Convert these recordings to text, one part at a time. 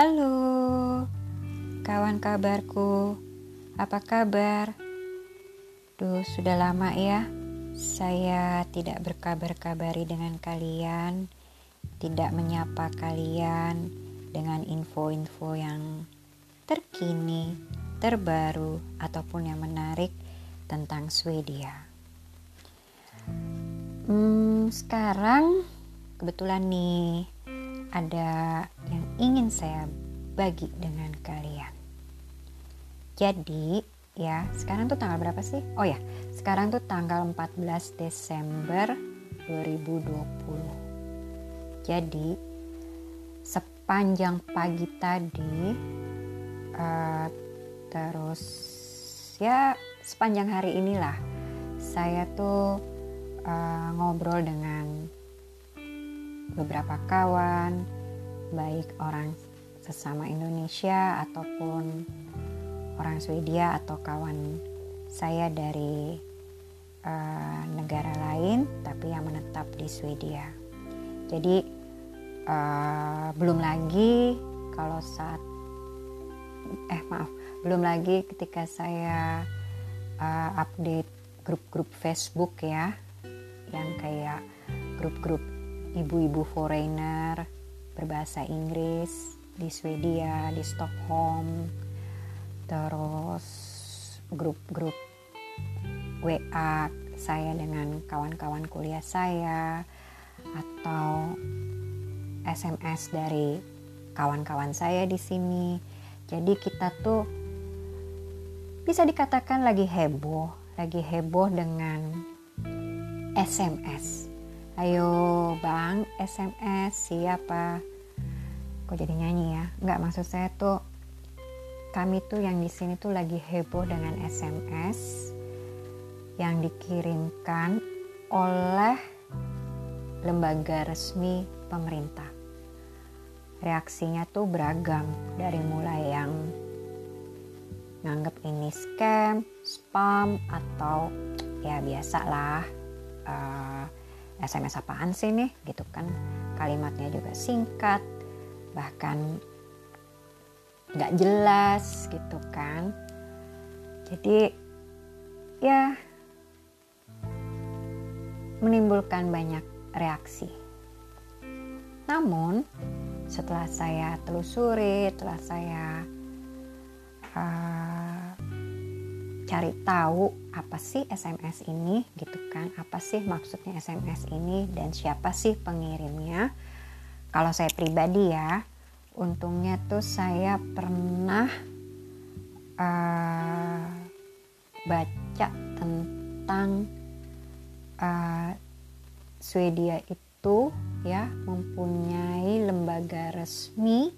Halo, kawan kabarku, apa kabar? Duh, sudah lama ya saya tidak berkabar-kabari dengan kalian, tidak menyapa kalian dengan info-info yang terkini, terbaru, ataupun yang menarik tentang Swedia. Hmm, sekarang kebetulan nih ada ingin saya bagi dengan kalian. Jadi, ya, sekarang tuh tanggal berapa sih? Oh ya, sekarang tuh tanggal 14 Desember 2020. Jadi, sepanjang pagi tadi uh, terus ya sepanjang hari inilah saya tuh uh, ngobrol dengan beberapa kawan, baik orang sesama Indonesia ataupun orang Swedia atau kawan saya dari uh, negara lain, tapi yang menetap di Swedia. Jadi uh, belum lagi kalau saat eh maaf belum lagi ketika saya uh, update grup-grup Facebook ya yang kayak grup-grup ibu-ibu foreigner berbahasa Inggris di Swedia, di Stockholm, terus grup-grup WA saya dengan kawan-kawan kuliah saya atau SMS dari kawan-kawan saya di sini. Jadi kita tuh bisa dikatakan lagi heboh, lagi heboh dengan SMS ayo bang SMS siapa kok jadi nyanyi ya? Nggak maksud saya tuh kami tuh yang di sini tuh lagi heboh dengan SMS yang dikirimkan oleh lembaga resmi pemerintah. Reaksinya tuh beragam dari mulai yang nganggap ini scam, spam atau ya biasalah uh, SMS apaan sih nih? Gitu kan. Kalimatnya juga singkat bahkan nggak jelas gitu kan. Jadi ya menimbulkan banyak reaksi. Namun setelah saya telusuri setelah saya uh, cari tahu apa sih SMS ini gitu kan? Apa sih maksudnya SMS ini? Dan siapa sih pengirimnya? Kalau saya pribadi ya untungnya tuh saya pernah uh, baca tentang uh, Swedia itu ya mempunyai lembaga resmi.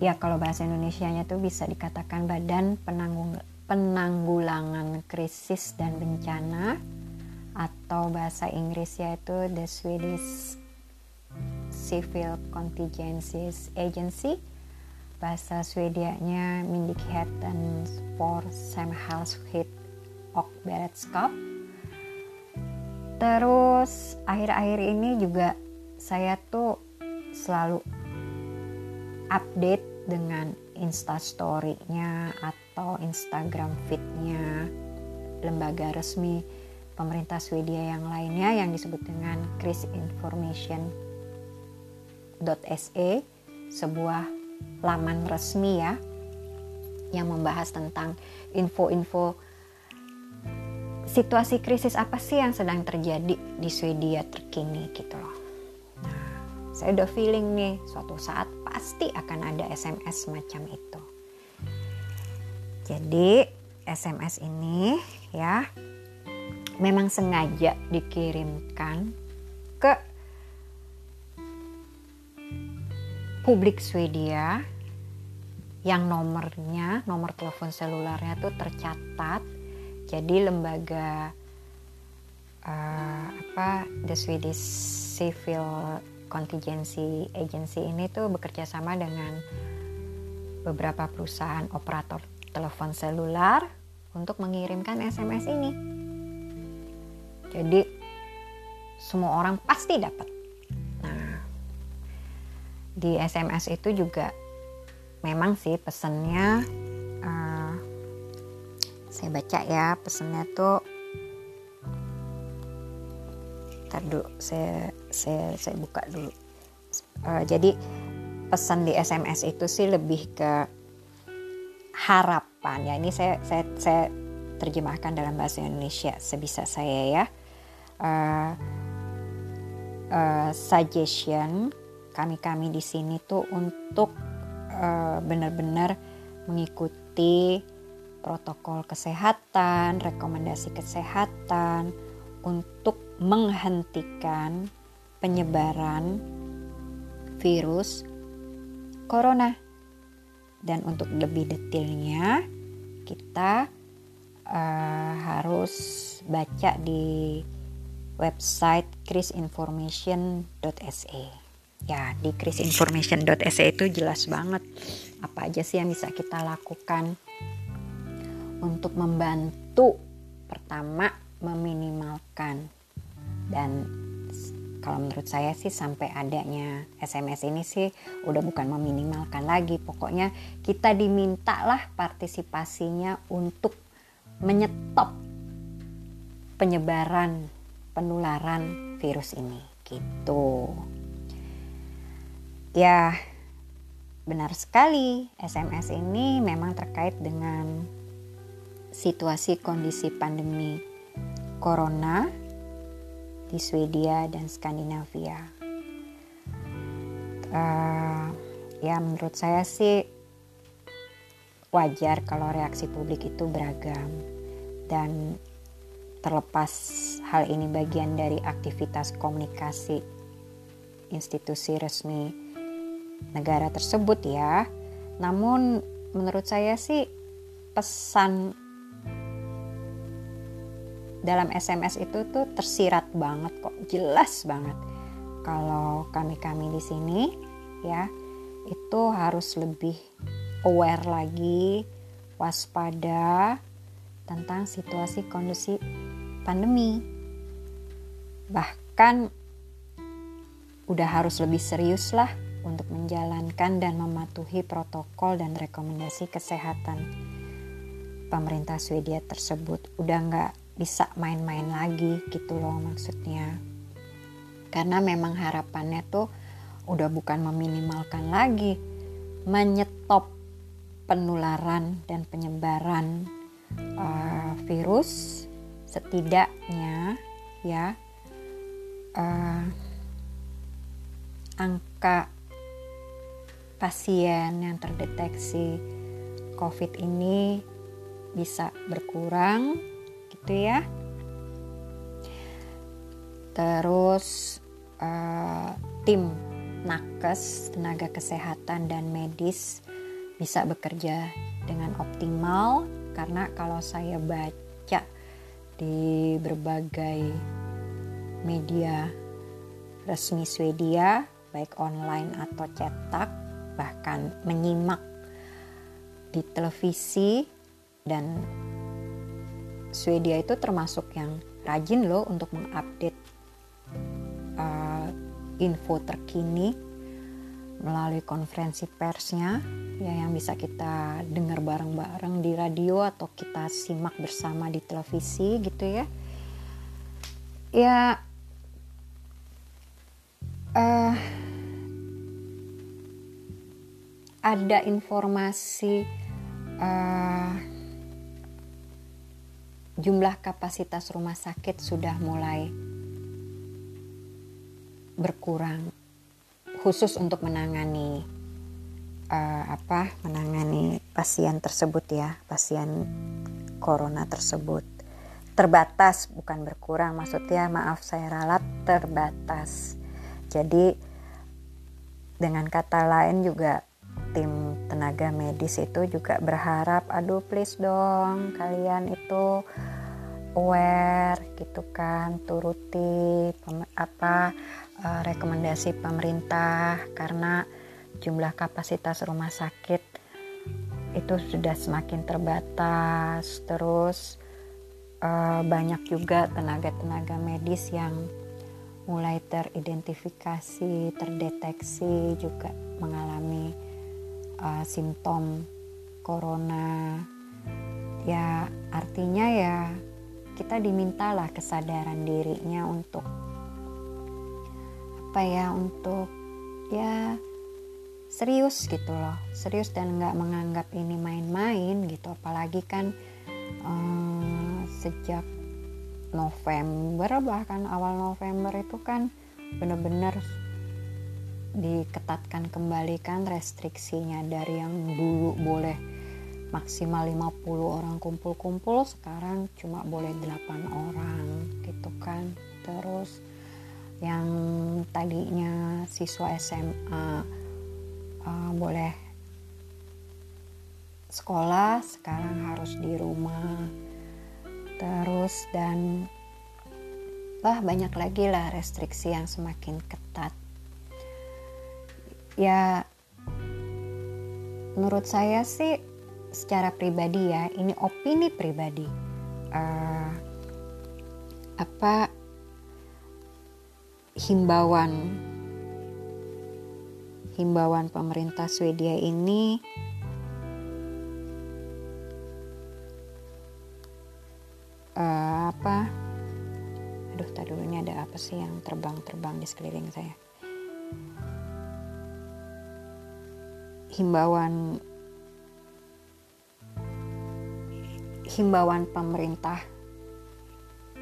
Ya kalau bahasa Indonesia-nya tuh bisa dikatakan Badan Penanggung, Penanggulangan Krisis dan Bencana atau bahasa Inggris yaitu The Swedish Civil Contingencies Agency. Bahasa Swedianya Myndigheten for Samhällsskydd och Beredskap. Terus akhir-akhir ini juga saya tuh selalu update dengan instastory-nya atau Instagram feed-nya lembaga resmi pemerintah Swedia yang lainnya yang disebut dengan krisinformation.se sebuah laman resmi ya yang membahas tentang info-info situasi krisis apa sih yang sedang terjadi di Swedia terkini gitu loh. Nah, saya udah feeling nih suatu saat pasti akan ada SMS semacam itu. Jadi SMS ini ya memang sengaja dikirimkan ke publik Swedia yang nomornya, nomor telepon selulernya tuh tercatat. Jadi lembaga uh, apa The Swedish Civil contingency agency ini tuh bekerja sama dengan beberapa perusahaan operator telepon seluler untuk mengirimkan SMS ini. Jadi semua orang pasti dapat. Nah, di SMS itu juga memang sih pesannya uh, saya baca ya pesannya tuh Ntar dulu saya saya saya buka dulu uh, jadi pesan di SMS itu sih lebih ke harapan ya ini saya saya saya terjemahkan dalam bahasa Indonesia sebisa saya ya uh, uh, suggestion kami-kami di sini tuh untuk uh, benar-benar mengikuti protokol kesehatan, rekomendasi kesehatan untuk menghentikan penyebaran virus corona. Dan untuk lebih detailnya, kita uh, harus baca di website krisinformation.se. Ya, di krisinformation.se itu jelas banget apa aja sih yang bisa kita lakukan untuk membantu pertama meminimalkan dan kalau menurut saya sih sampai adanya SMS ini sih udah bukan meminimalkan lagi. Pokoknya kita diminta lah partisipasinya untuk menyetop penyebaran penularan virus ini. Gitu. Ya benar sekali. SMS ini memang terkait dengan situasi kondisi pandemi corona di Swedia dan Skandinavia. Uh, ya menurut saya sih wajar kalau reaksi publik itu beragam dan terlepas hal ini bagian dari aktivitas komunikasi institusi resmi negara tersebut ya. Namun menurut saya sih pesan dalam SMS itu tuh tersirat banget kok, jelas banget. Kalau kami-kami di sini ya, itu harus lebih aware lagi, waspada tentang situasi kondisi pandemi. Bahkan udah harus lebih serius lah untuk menjalankan dan mematuhi protokol dan rekomendasi kesehatan pemerintah Swedia tersebut. Udah nggak bisa main-main lagi gitu loh maksudnya. Karena memang harapannya tuh udah bukan meminimalkan lagi menyetop penularan dan penyebaran uh, virus setidaknya ya uh, angka pasien yang terdeteksi COVID ini bisa berkurang gitu ya. Terus uh, tim nakes tenaga kesehatan dan medis bisa bekerja dengan optimal karena kalau saya baca di berbagai media resmi Swedia baik online atau cetak bahkan menyimak di televisi dan Swedia itu termasuk yang rajin loh untuk mengupdate uh, info terkini melalui konferensi persnya. Ya yang bisa kita dengar bareng-bareng di radio atau kita simak bersama di televisi gitu ya. Ya uh, ada informasi uh, jumlah kapasitas rumah sakit sudah mulai berkurang khusus untuk menangani uh, apa menangani pasien tersebut ya pasien corona tersebut. Terbatas bukan berkurang maksudnya maaf saya ralat terbatas. Jadi dengan kata lain juga tim tenaga medis itu juga berharap aduh please dong kalian itu aware gitu kan turuti apa uh, rekomendasi pemerintah karena jumlah kapasitas rumah sakit itu sudah semakin terbatas. Terus uh, banyak juga tenaga-tenaga medis yang mulai teridentifikasi, terdeteksi juga mengalami uh, simptom corona. Ya, artinya ya kita dimintalah kesadaran dirinya untuk apa ya, untuk ya serius gitu loh serius dan nggak menganggap ini main-main gitu apalagi kan um, sejak November bahkan awal November itu kan bener-bener diketatkan kembali kan restriksinya dari yang dulu boleh maksimal 50 orang kumpul-kumpul sekarang cuma boleh 8 orang gitu kan. Terus yang tadinya siswa SMA uh, boleh sekolah sekarang harus di rumah. Terus dan lah banyak lagi lah restriksi yang semakin ketat ya menurut saya sih secara pribadi ya ini opini pribadi. Uh, apa himbauan himbauan pemerintah Swedia ini uh, apa? Aduh tadi dulu ini ada apa sih yang terbang-terbang di sekeliling saya himbauan himbauan pemerintah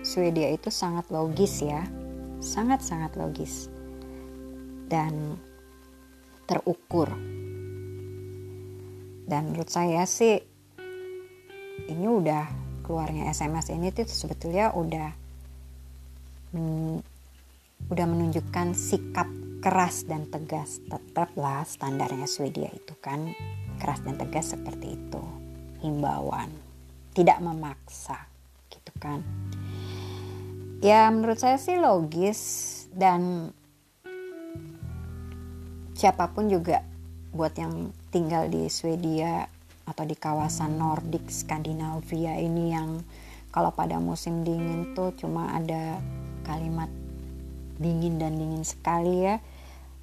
Swedia itu sangat logis ya sangat-sangat logis dan terukur. Dan menurut saya sih ini udah keluarnya SMS ini tuh sebetulnya udah men, udah menunjukkan sikap keras dan tegas. Tetaplah standarnya Swedia itu kan keras dan tegas seperti itu. Himbauan, tidak memaksa gitu kan. Ya menurut saya sih logis dan siapa pun juga buat yang tinggal di Swedia atau di kawasan Nordik Skandinavia ini yang kalau pada musim dingin tuh cuma ada kalimat dingin dan dingin sekali ya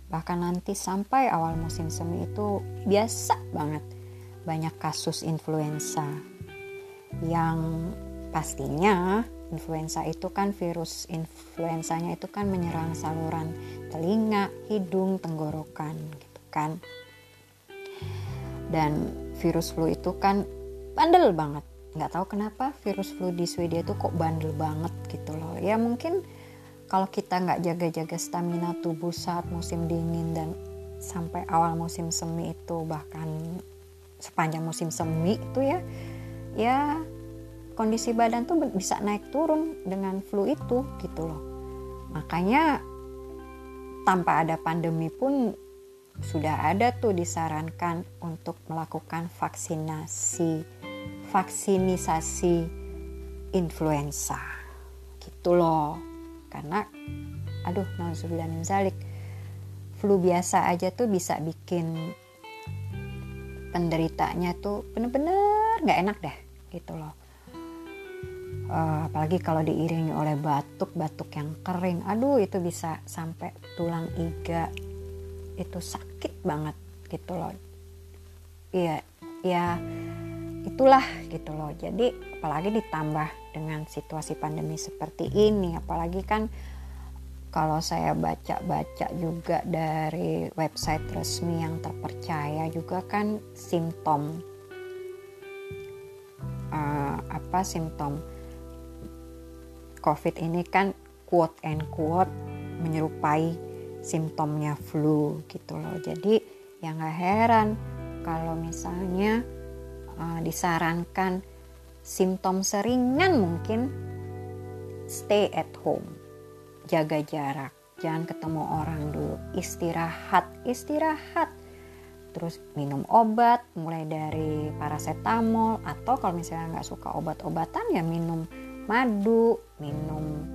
bahkan nanti sampai awal musim semi itu biasa banget banyak kasus influenza yang pastinya influenza itu kan virus influenzanya itu kan menyerang saluran telinga, hidung, tenggorokan gitu kan. Dan virus flu itu kan bandel banget. Nggak tahu kenapa virus flu di Swedia itu kok bandel banget gitu loh. Ya mungkin kalau kita nggak jaga-jaga stamina tubuh saat musim dingin dan sampai awal musim semi itu bahkan sepanjang musim semi itu ya ya kondisi badan tuh bisa naik turun dengan flu itu gitu loh. Makanya tanpa ada pandemi pun sudah ada tuh disarankan untuk melakukan vaksinasi vaksinisasi influenza gitu loh karena aduh nauzubillah min zalik. Flu biasa aja tuh bisa bikin penderitanya tuh bener-bener nggak enak deh gitu loh. Uh, apalagi kalau diiringi oleh batuk-batuk yang kering aduh itu bisa sampai tulang iga. Itu sakit banget gitu loh. Iya ya itulah gitu loh jadi apalagi ditambah dengan situasi pandemi seperti ini apalagi kan kalau saya baca-baca juga dari website resmi yang terpercaya juga kan simptom uh, apa simptom COVID ini kan quote and quote menyerupai simptomnya flu gitu loh. Jadi ya nggak heran kalau misalnya uh, disarankan simptom seringan mungkin stay at home, jaga jarak, jangan ketemu orang dulu, istirahat, istirahat. Terus minum obat mulai dari paracetamol atau kalau misalnya nggak suka obat-obatan ya minum madu, minum.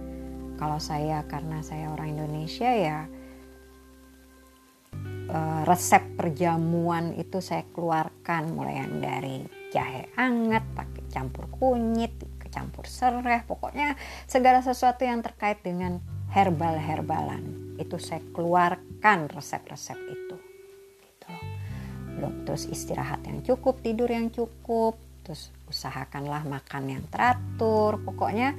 Kalau saya karena saya orang Indonesia ya eh, resep perjamuan itu saya keluarkan mulai yang dari jahe anget pakai campur kunyit campur serai pokoknya segala sesuatu yang terkait dengan herbal-herbalan. Itu saya keluarkan resep-resep itu. Gitu. Belum terus istirahat yang cukup, tidur yang cukup, terus usahakanlah makan yang teratur. Pokoknya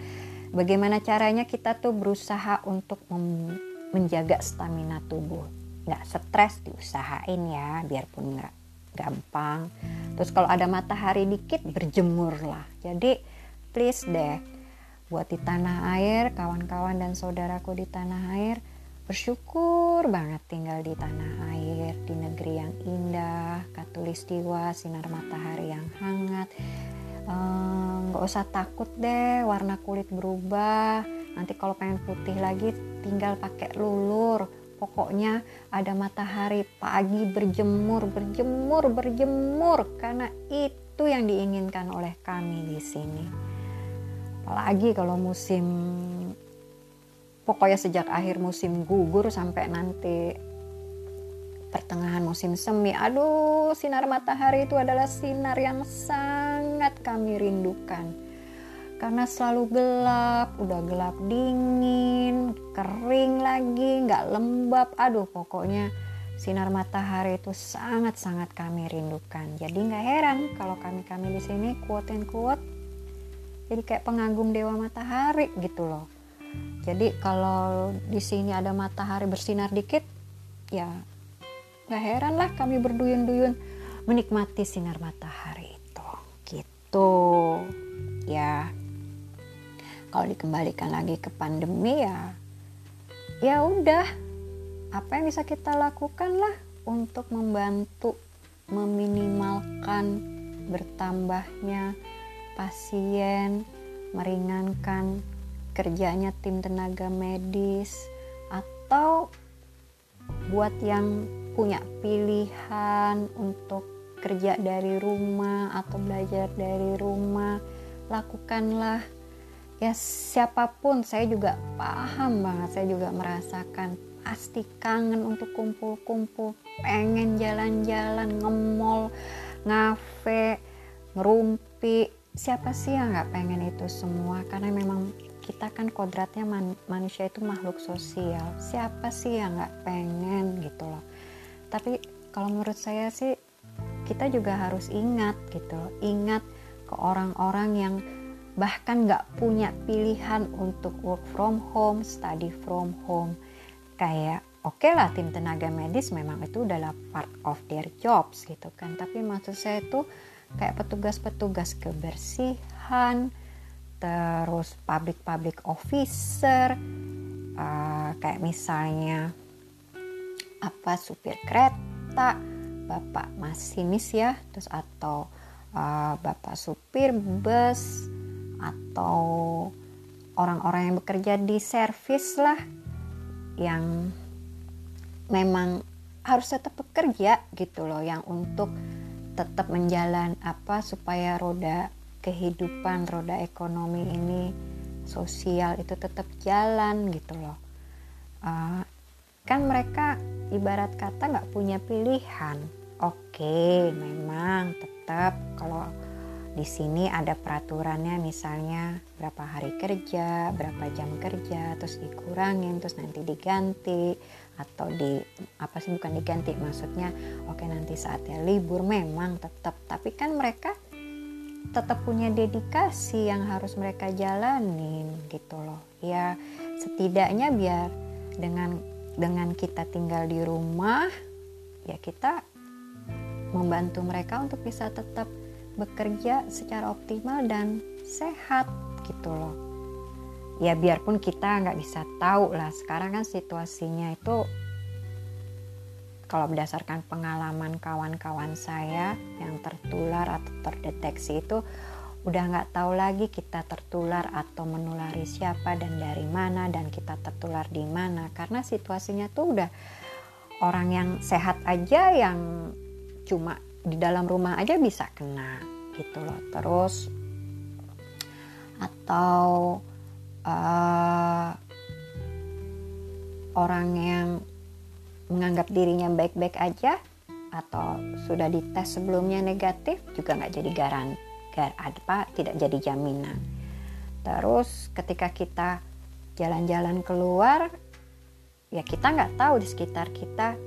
bagaimana caranya kita tuh berusaha untuk menjaga stamina tubuh. Nggak stres diusahain ya, biarpun nggak gampang. Terus kalau ada matahari dikit berjemur lah. Jadi please deh buat di tanah air, kawan-kawan dan saudaraku di tanah air, bersyukur banget tinggal di tanah air, di negeri yang indah, katulistiwa, sinar matahari yang hangat. Nggak um, usah takut deh warna kulit berubah. Nanti kalau pengen putih lagi tinggal pakai lulur. Pokoknya ada matahari pagi berjemur, berjemur, berjemur karena itu yang diinginkan oleh kami di sini. Apalagi kalau musim pokoknya sejak akhir musim gugur sampai nanti pertengahan musim semi. Aduh, sinar matahari itu adalah sinar yang sangat kami rindukan. Karena selalu gelap, udah gelap dingin, kering lagi, nggak lembab. Aduh, pokoknya sinar matahari itu sangat-sangat kami rindukan. Jadi nggak heran kalau kami-kami di sini quote and quote jadi kayak pengagum dewa matahari gitu loh jadi kalau di sini ada matahari bersinar dikit ya nggak heran lah kami berduyun-duyun menikmati sinar matahari itu gitu ya kalau dikembalikan lagi ke pandemi ya ya udah apa yang bisa kita lakukan lah untuk membantu meminimalkan bertambahnya pasien, meringankan kerjanya tim tenaga medis, atau buat yang punya pilihan untuk kerja dari rumah atau belajar dari rumah, lakukanlah. Ya siapa pun, saya juga paham banget, saya juga merasakan pasti kangen untuk kumpul-kumpul, pengen jalan-jalan, ngemol, ngafe, ngerumpi, siapa sih yang nggak pengen itu semua? Karena memang kita kan kodratnya man, manusia itu makhluk sosial. Siapa sih yang nggak pengen gitu loh? Tapi kalau menurut saya sih kita juga harus ingat gitu ingat ke orang-orang yang bahkan nggak punya pilihan untuk work from home study from home. Kayak oke okay lah tim tenaga medis memang itu adalah part of their jobs gitu kan. Tapi maksud saya itu kayak petugas-petugas kebersihan, terus public-public officer, uh, kayak misalnya apa supir kereta, bapak masinis ya, terus atau uh, bapak supir bus atau orang-orang yang bekerja di servis lah yang memang harus tetap bekerja gitu loh yang untuk tetap menjalan apa supaya roda kehidupan roda ekonomi ini sosial itu tetap jalan gitu loh. Uh, kan mereka ibarat kata nggak punya pilihan. Oke memang tetap kalau di sini ada peraturannya misalnya berapa hari kerja, berapa jam kerja, terus dikurangin, terus nanti diganti atau di apa sih bukan diganti maksudnya oke nanti saatnya libur memang tetap. Tapi kan mereka tetap punya dedikasi yang harus mereka jalanin gitu loh. Ya setidaknya biar dengan dengan kita tinggal di rumah ya kita membantu mereka untuk bisa tetap bekerja secara optimal dan sehat gitu loh. Ya biarpun kita nggak bisa tahu lah sekarang kan situasinya itu kalau berdasarkan pengalaman kawan-kawan saya yang tertular atau terdeteksi itu udah nggak tahu lagi kita tertular atau menulari siapa dan dari mana dan kita tertular di mana. Karena situasinya tuh udah orang yang sehat aja yang cuma di dalam rumah aja bisa kena gitu loh. Terus atau uh, orang yang menganggap dirinya baik-baik aja atau sudah dites sebelumnya negatif juga nggak jadi garan gar, apa tidak jadi jaminan. Terus ketika kita jalan-jalan keluar ya kita nggak tahu di sekitar kita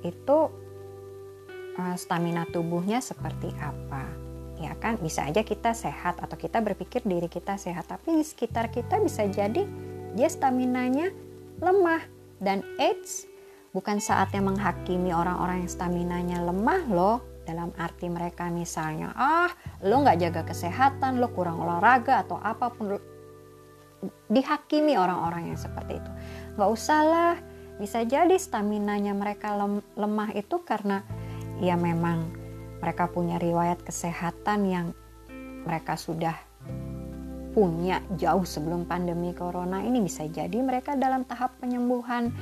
itu uh, stamina tubuhnya seperti apa ya kan? Bisa aja kita sehat atau kita berpikir diri kita sehat tapi di sekitar kita bisa jadi dia staminanya lemah. Dan AIDS bukan saatnya menghakimi orang-orang yang staminanya lemah loh. Dalam arti mereka misalnya ah lo nggak jaga kesehatan lo kurang olahraga atau apa pun dihakimi orang-orang yang seperti itu. Nggak usah lah bisa jadi staminanya mereka lemah itu karena ya memang mereka punya riwayat kesehatan yang mereka sudah punya jauh sebelum pandemi corona ini. Bisa jadi mereka dalam tahap penyembuhan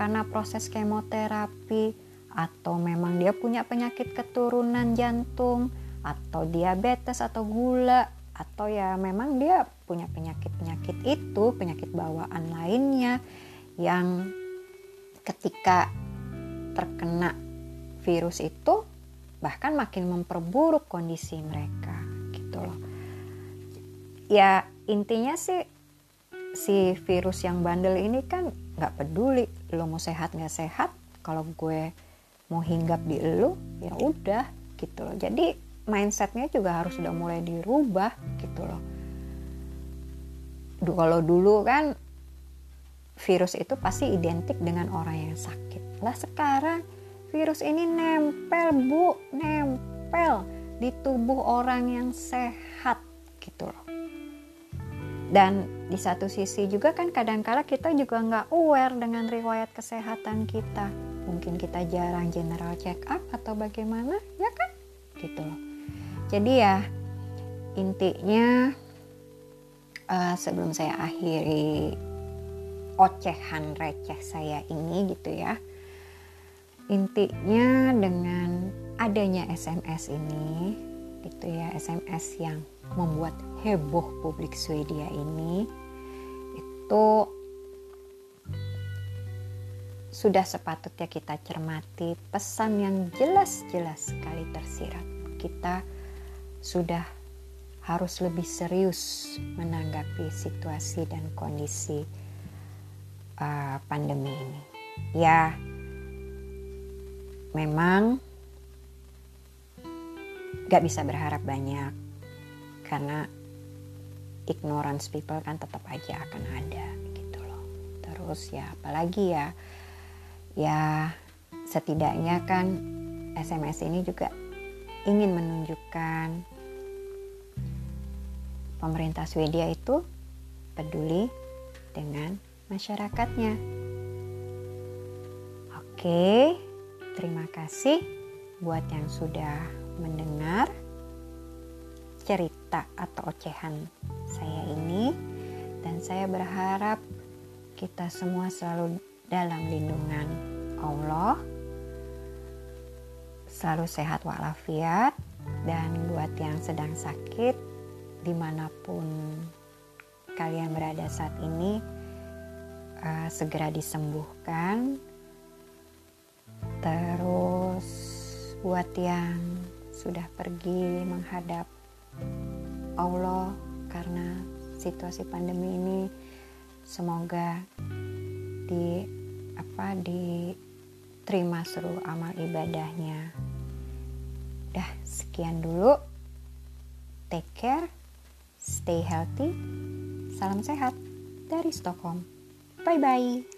karena proses kemoterapi atau memang dia punya penyakit keturunan jantung atau diabetes atau gula atau ya memang dia punya penyakit-penyakit itu penyakit bawaan lainnya yang ketika terkena virus itu bahkan makin memperburuk kondisi mereka gitu loh. Ya intinya sih si virus yang bandel ini kan nggak peduli lo mau sehat nggak sehat kalau gue mau hinggap di lo ya udah gitu loh. Jadi mindsetnya juga harus sudah mulai dirubah gitu loh. Kalau dulu kan virus itu pasti identik dengan orang yang sakit. Lah sekarang virus ini nempel bu nempel di tubuh orang yang sehat gitu loh dan di satu sisi juga kan kadang-kala kita juga nggak aware dengan riwayat kesehatan kita. Mungkin kita jarang general check up atau bagaimana, ya kan? Gitu loh. Jadi ya intinya uh, sebelum saya akhiri ocehan receh saya ini gitu ya. Intinya dengan adanya SMS ini gitu ya, SMS yang membuat heboh publik Swedia ini itu sudah sepatutnya kita cermati pesan yang jelas-jelas sekali tersirat. Kita sudah harus lebih serius menanggapi situasi dan kondisi uh, pandemi ini. Ya, memang gak bisa berharap banyak karena ignorance people kan tetap aja akan ada gitu loh terus ya apalagi ya ya setidaknya kan SMS ini juga ingin menunjukkan pemerintah Swedia itu peduli dengan masyarakatnya. Oke, terima kasih buat yang sudah mendengar cerita atau ocehan saya ini. Dan saya berharap kita semua selalu dalam lindungan Allah selalu sehat walafiat dan buat yang sedang sakit di mana pun kalian berada saat ini uh, segera disembuhkan terus buat yang sudah pergi menghadap Allah karena situasi pandemi ini semoga di apa diterima seluruh amal ibadahnya. Dah sekian dulu. Take care, stay healthy. Salam sehat dari Stockholm. Bye bye.